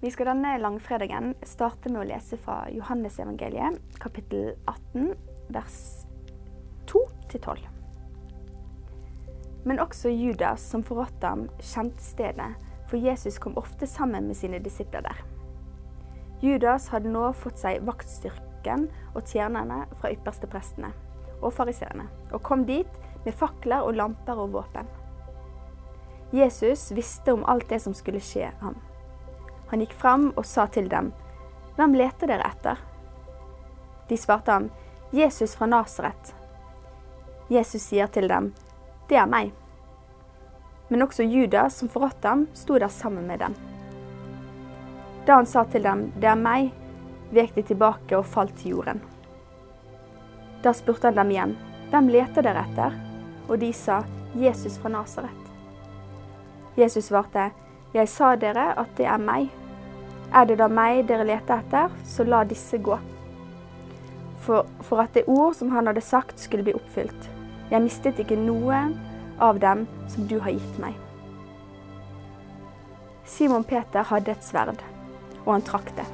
Vi skal denne langfredagen starte med å lese fra Johannesevangeliet, kapittel 18, vers 2-12. Men også Judas, som forrådte ham, kjente stedet, for Jesus kom ofte sammen med sine disipler der. Judas hadde nå fått seg vaktstyrken og tjenerne fra ypperste prestene og fariseerne, og kom dit med fakler og lamper og våpen. Jesus visste om alt det som skulle skje ham. Han gikk fram og sa til dem, Hvem leter dere etter? De svarte ham, Jesus fra Nasaret. Jesus sier til dem, Det er meg. Men også Judas, som forrådte ham, sto der sammen med dem. Da han sa til dem, Det er meg, vek de tilbake og falt til jorden. Da spurte han dem igjen, Hvem leter dere etter? Og de sa, Jesus fra Nasaret. Jesus svarte, Jeg sa dere at det er meg. Er det da meg dere leter etter, så la disse gå. For, for at det ord som han hadde sagt, skulle bli oppfylt. Jeg mistet ikke noe av dem som du har gitt meg. Simon Peter hadde et sverd, og han trakk det.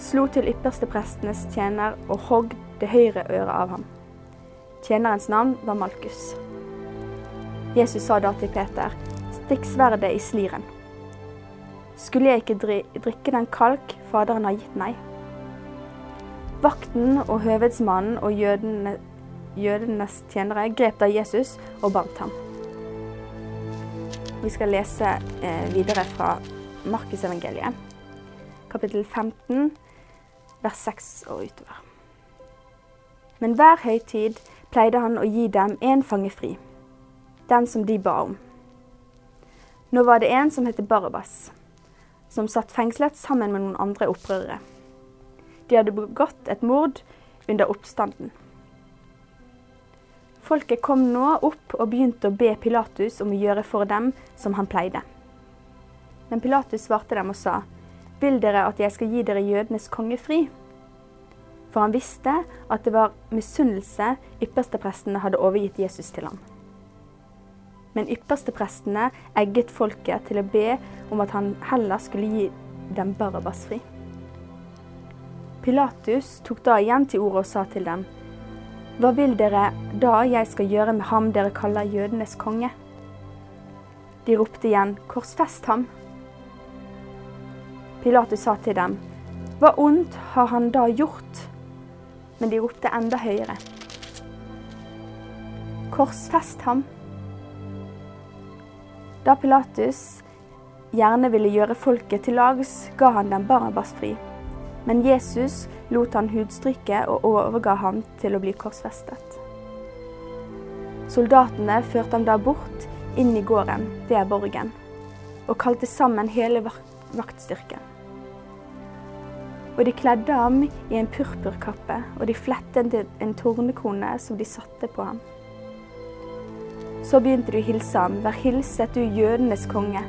Slo til yppersteprestenes tjener og hogg det høyre øret av ham. Tjenerens navn var Malkus. Jesus sa da til Peter, stikk sverdet i sliren. Skulle jeg ikke drikke den kalk Faderen har gitt meg? Vakten og høvedsmannen og jødene, jødenes tjenere grep da Jesus og bandt ham. Vi skal lese eh, videre fra Markusevangeliet, kapittel 15, vers 6 og utover. Men hver høytid pleide han å gi dem én fange fri, den som de ba om. Nå var det en som het Barabas som satt fengslet sammen med noen andre opprørere. De hadde begått et mord under oppstanden. Folket kom nå opp og begynte å be Pilatus om å gjøre for dem som han pleide. Men Pilatus svarte dem og sa, Vil dere at jeg skal gi dere jødenes konge fri? For han visste at det var misunnelse yppersteprestene hadde overgitt Jesus til ham. Men yppersteprestene egget folket til å be om at han heller skulle gi dem Barabas fri. Pilatus tok da igjen til ordet og sa til dem, Hva vil dere da jeg skal gjøre med ham dere kaller jødenes konge? De ropte igjen, Korsfest ham. Pilatus sa til dem, Hva ondt har han da gjort? Men de ropte enda høyere. Korsfest ham. Da Pilatus gjerne ville gjøre folket til lags, ga han dem Barabas fri. Men Jesus lot han hudstrykke og overga ham til å bli korsfestet. Soldatene førte ham da bort inn i gården ved borgen og kalte sammen hele vaktstyrken. Og de kledde ham i en purpurkappe, og de flettet en tornekrone som de satte på ham. Så begynte de å hilse ham, vær hilset du jødenes konge.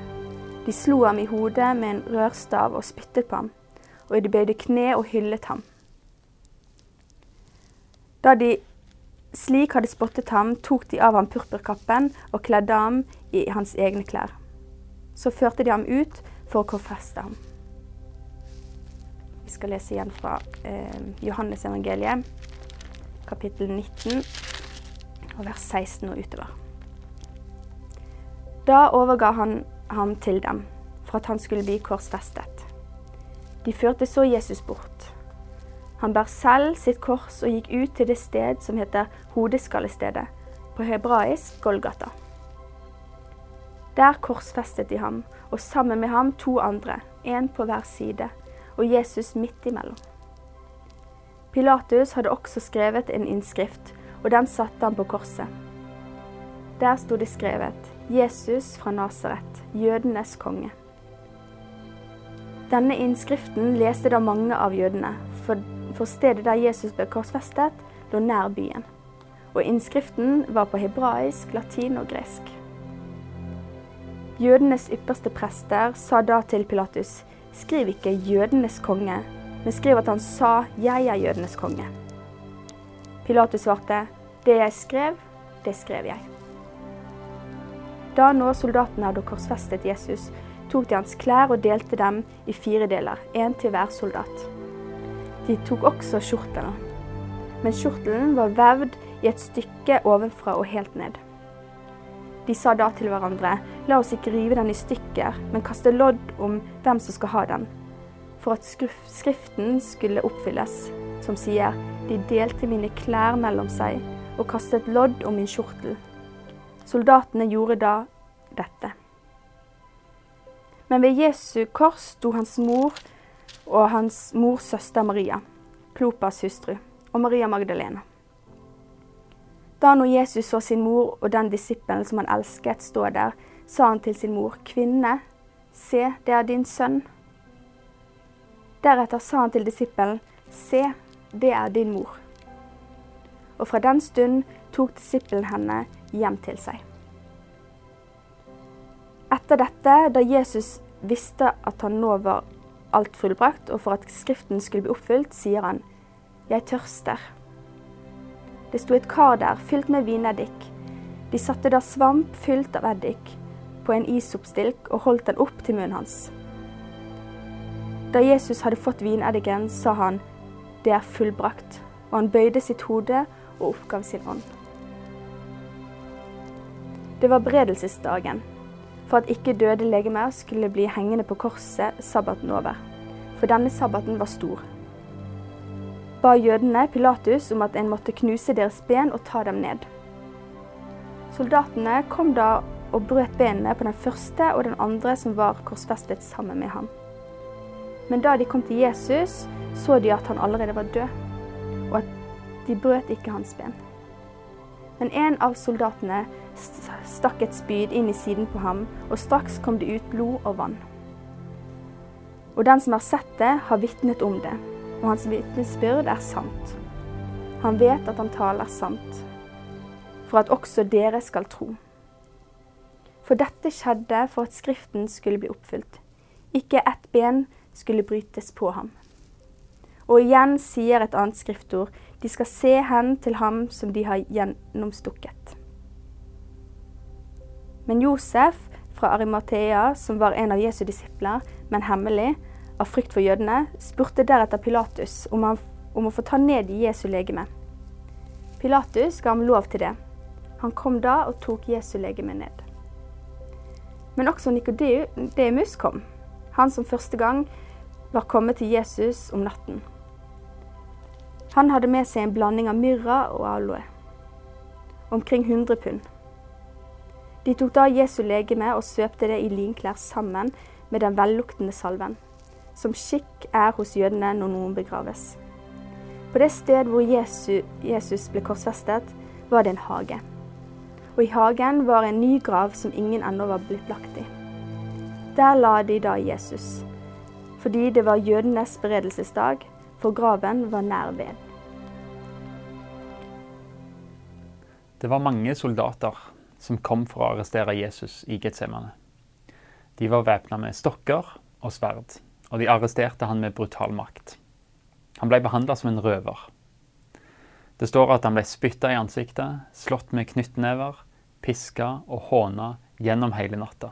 De slo ham i hodet med en rørstav og spyttet på ham, og de bøyde kne og hyllet ham. Da de slik hadde spottet ham, tok de av ham purpurkappen og kledde ham i hans egne klær. Så førte de ham ut for å korfeste ham. Vi skal lese igjen fra eh, Johannes evangeliet, kapittel 19, og vers 16 og utover. Da overga han ham til dem, for at han skulle bli korsfestet. De førte så Jesus bort. Han bar selv sitt kors og gikk ut til det sted som heter Hodeskallestedet, på hebraisk Golgata. Der korsfestet de ham, og sammen med ham to andre, én på hver side, og Jesus midt imellom. Pilatus hadde også skrevet en innskrift, og den satte han på korset. Der sto det skrevet Jesus fra Nasaret, jødenes konge. Denne innskriften leste da mange av jødene, for, for stedet der Jesus ble korsfestet, lå nær byen. Og innskriften var på hebraisk, latin og gresk. Jødenes ypperste prester sa da til Pilatus, skriv ikke 'jødenes konge', men skriv at han sa 'jeg er jødenes konge'. Pilatus svarte, 'Det jeg skrev, det skrev jeg'. Da nå soldatene hadde korsfestet Jesus, tok de hans klær og delte dem i fire deler, én til hver soldat. De tok også kjortelen, men kjortelen var vevd i et stykke ovenfra og helt ned. De sa da til hverandre, la oss ikke rive den i stykker, men kaste lodd om hvem som skal ha den, for at Skriften skulle oppfylles, som sier, de delte mine klær mellom seg og kastet lodd om min kjortel. Soldatene gjorde da dette. Men ved Jesu kors sto hans mor og hans mors søster Maria, Klopas hustru, og Maria Magdalena. Da når Jesus så sin mor og den disippelen som han elsket, stå der, sa han til sin mor, Kvinne, se, det er din sønn. Deretter sa han til disippelen, Se, det er din mor. Og fra den stund tok disippelen henne hjem til seg. Etter dette, da Jesus visste at han nå var alt fullbrakt, og for at Skriften skulle bli oppfylt, sier han, Jeg tørster. Det sto et kar der fylt med vineddik. De satte da svamp fylt av eddik på en isoppstilk og holdt den opp til munnen hans. Da Jesus hadde fått vineddiken, sa han, Det er fullbrakt, og han bøyde sitt hode og oppgav sin ånd. Det var beredelsesdagen for at ikke døde legemer skulle bli hengende på korset sabbaten over, for denne sabbaten var stor. Ba jødene Pilatus om at en måtte knuse deres ben og ta dem ned. Soldatene kom da og brøt benene på den første og den andre som var korsfestet sammen med ham. Men da de kom til Jesus, så de at han allerede var død, og at de brøt ikke hans ben. Men en av soldatene stakk et spyd inn i siden på ham, og straks kom det ut blod og vann. Og den som har sett det, har vitnet om det, og hans vitnesbyrd er sant. Han vet at han taler sant, for at også dere skal tro. For dette skjedde for at Skriften skulle bli oppfylt. Ikke ett ben skulle brytes på ham. Og igjen sier et annet skriftord, de skal se hen til ham som de har gjennomstukket. Men Josef fra Arimathea, som var en av Jesu disipler, men hemmelig, av frykt for jødene, spurte deretter Pilatus om, han, om å få ta ned Jesu legeme. Pilatus ga ham lov til det. Han kom da og tok Jesu legeme ned. Men også Nikodemus kom, han som første gang var kommet til Jesus om natten. Han hadde med seg en blanding av myrra og aloe, omkring 100 pund. De tok da Jesu legeme og svøpte det i linklær sammen med den velluktende salven, som skikk er hos jødene når noen begraves. På det sted hvor Jesus, Jesus ble korsfestet, var det en hage. Og i hagen var en ny grav som ingen ennå var blitt lagt i. Der la de da Jesus, fordi det var jødenes beredelsesdag, for graven var nær ved. Det var mange soldater som kom for å arrestere Jesus i Getsemane. De var væpna med stokker og sverd, og de arresterte han med brutal makt. Han ble behandla som en røver. Det står at han ble spytta i ansiktet, slått med knyttnever, piska og håna gjennom hele natta.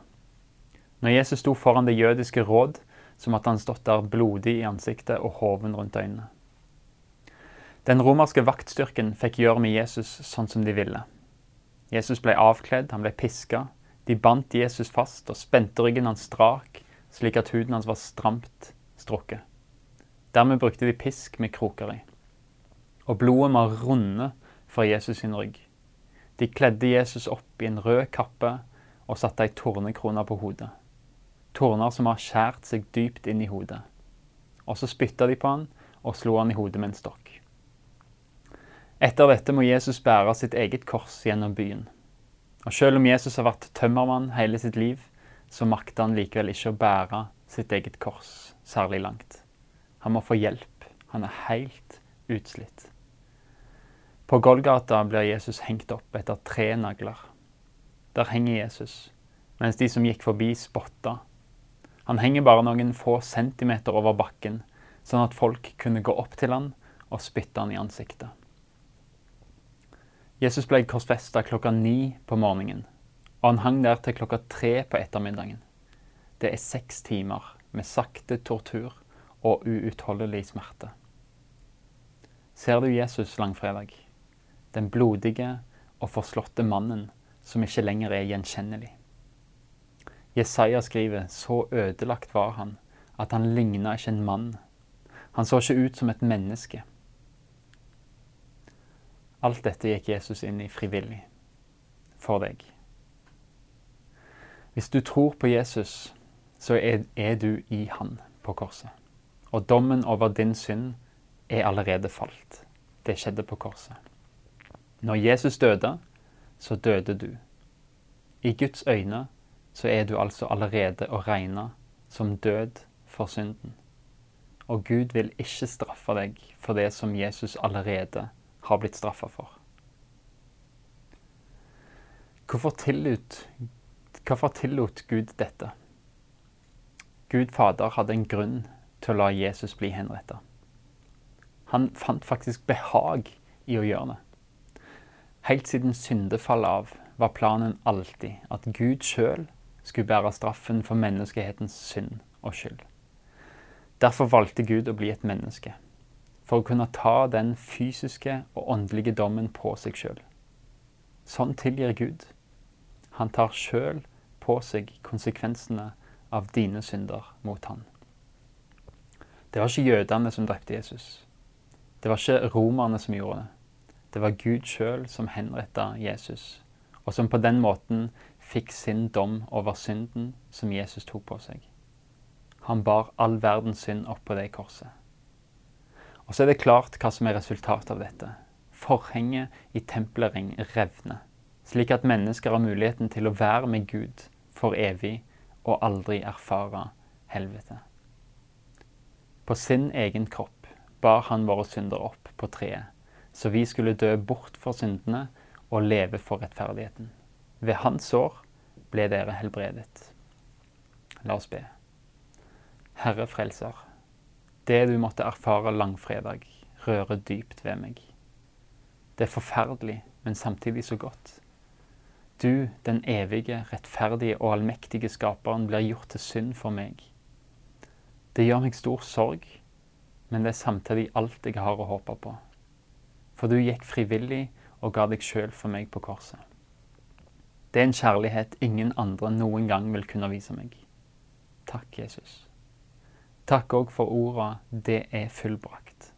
Når Jesus sto foran det jødiske råd, så at han stått der blodig i ansiktet og hoven rundt øynene. Den romerske vaktstyrken fikk gjøre med Jesus sånn som de ville. Jesus ble avkledd, han ble piska. De bandt Jesus fast og spente ryggen hans strak, slik at huden hans var stramt strukket. Dermed brukte de pisk med kroker i. Og blodet var runde for Jesus sin rygg. De kledde Jesus opp i en rød kappe og satte ei tornekrone på hodet. Torner som har skjært seg dypt inn i hodet. Og så spytta de på han og slo han i hodet med en stokk. Etter dette må Jesus bære sitt eget kors gjennom byen. Og selv om Jesus har vært tømmermann hele sitt liv, så makter han likevel ikke å bære sitt eget kors særlig langt. Han må få hjelp. Han er helt utslitt. På Golgata blir Jesus hengt opp etter tre nagler. Der henger Jesus, mens de som gikk forbi, spotta. Han henger bare noen få centimeter over bakken, sånn at folk kunne gå opp til han og spytte han i ansiktet. Jesus ble korsfesta klokka ni på morgenen, og han hang der til klokka tre på ettermiddagen. det er seks timer med sakte tortur og uutholdelig smerte. Ser du Jesus langfredag, den blodige og forslåtte mannen som ikke lenger er gjenkjennelig? Jesaja skriver så ødelagt var han at han ligna ikke en mann. Han så ikke ut som et menneske. Alt dette gikk Jesus inn i frivillig for deg. Hvis du tror på Jesus, så er, er, du i Han på korset. Og dommen over din synd er allerede falt. Det skjedde på korset. Når Jesus døde, så døde du. I Guds øyne så er du altså allerede å regne som død for synden. Og Gud vil ikke straffe deg for det som Jesus allerede har blitt straffa for. Hvorfor tillot, hvorfor tillot Gud dette? Gud Fader hadde en grunn til å la Jesus bli henretta. Han fant faktisk behag i å gjøre det. Helt siden syndefallet av var planen alltid at Gud sjøl skulle bære straffen for menneskehetens synd og skyld. Derfor valgte Gud å bli et menneske, for å kunne ta den fysiske og åndelige dommen på seg sjøl. Sånn tilgir Gud. Han tar sjøl på seg konsekvensene av dine synder mot han. Det var ikke jødene som drepte Jesus. Det var ikke romerne som gjorde det. Det var Gud sjøl som henretta Jesus, og som på den måten fikk sin dom over synden som Jesus tok på seg. Han bar all verdens synd opp på det korset. Og så er det klart hva som er resultatet av dette. Forhenget i tempelring revner, slik at mennesker har muligheten til å være med Gud for evig og aldri erfare helvete. På sin egen kropp bar han våre synder opp på treet, så vi skulle dø bort for syndene og leve for rettferdigheten. Ved hans sår ble dere helbredet. La oss be. Herre Frelser, det du måtte erfare langfredag, rører dypt ved meg. Det er forferdelig, men samtidig så godt. Du, den evige, rettferdige og allmektige skaperen, blir gjort til synd for meg. Det gjør meg stor sorg, men det er samtidig alt jeg har å håpe på. For du gikk frivillig og ga deg sjøl for meg på korset. Det er en kjærlighet ingen andre noen gang vil kunne vise meg. Takk, Jesus. Takk òg for orda 'det er fullbrakt'.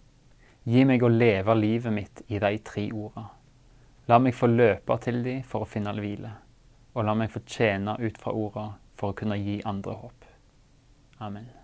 Gi meg å leve livet mitt i de tre orda. La meg få løpe til de for å finne hvile, og la meg få tjene ut fra orda for å kunne gi andre håp. Amen.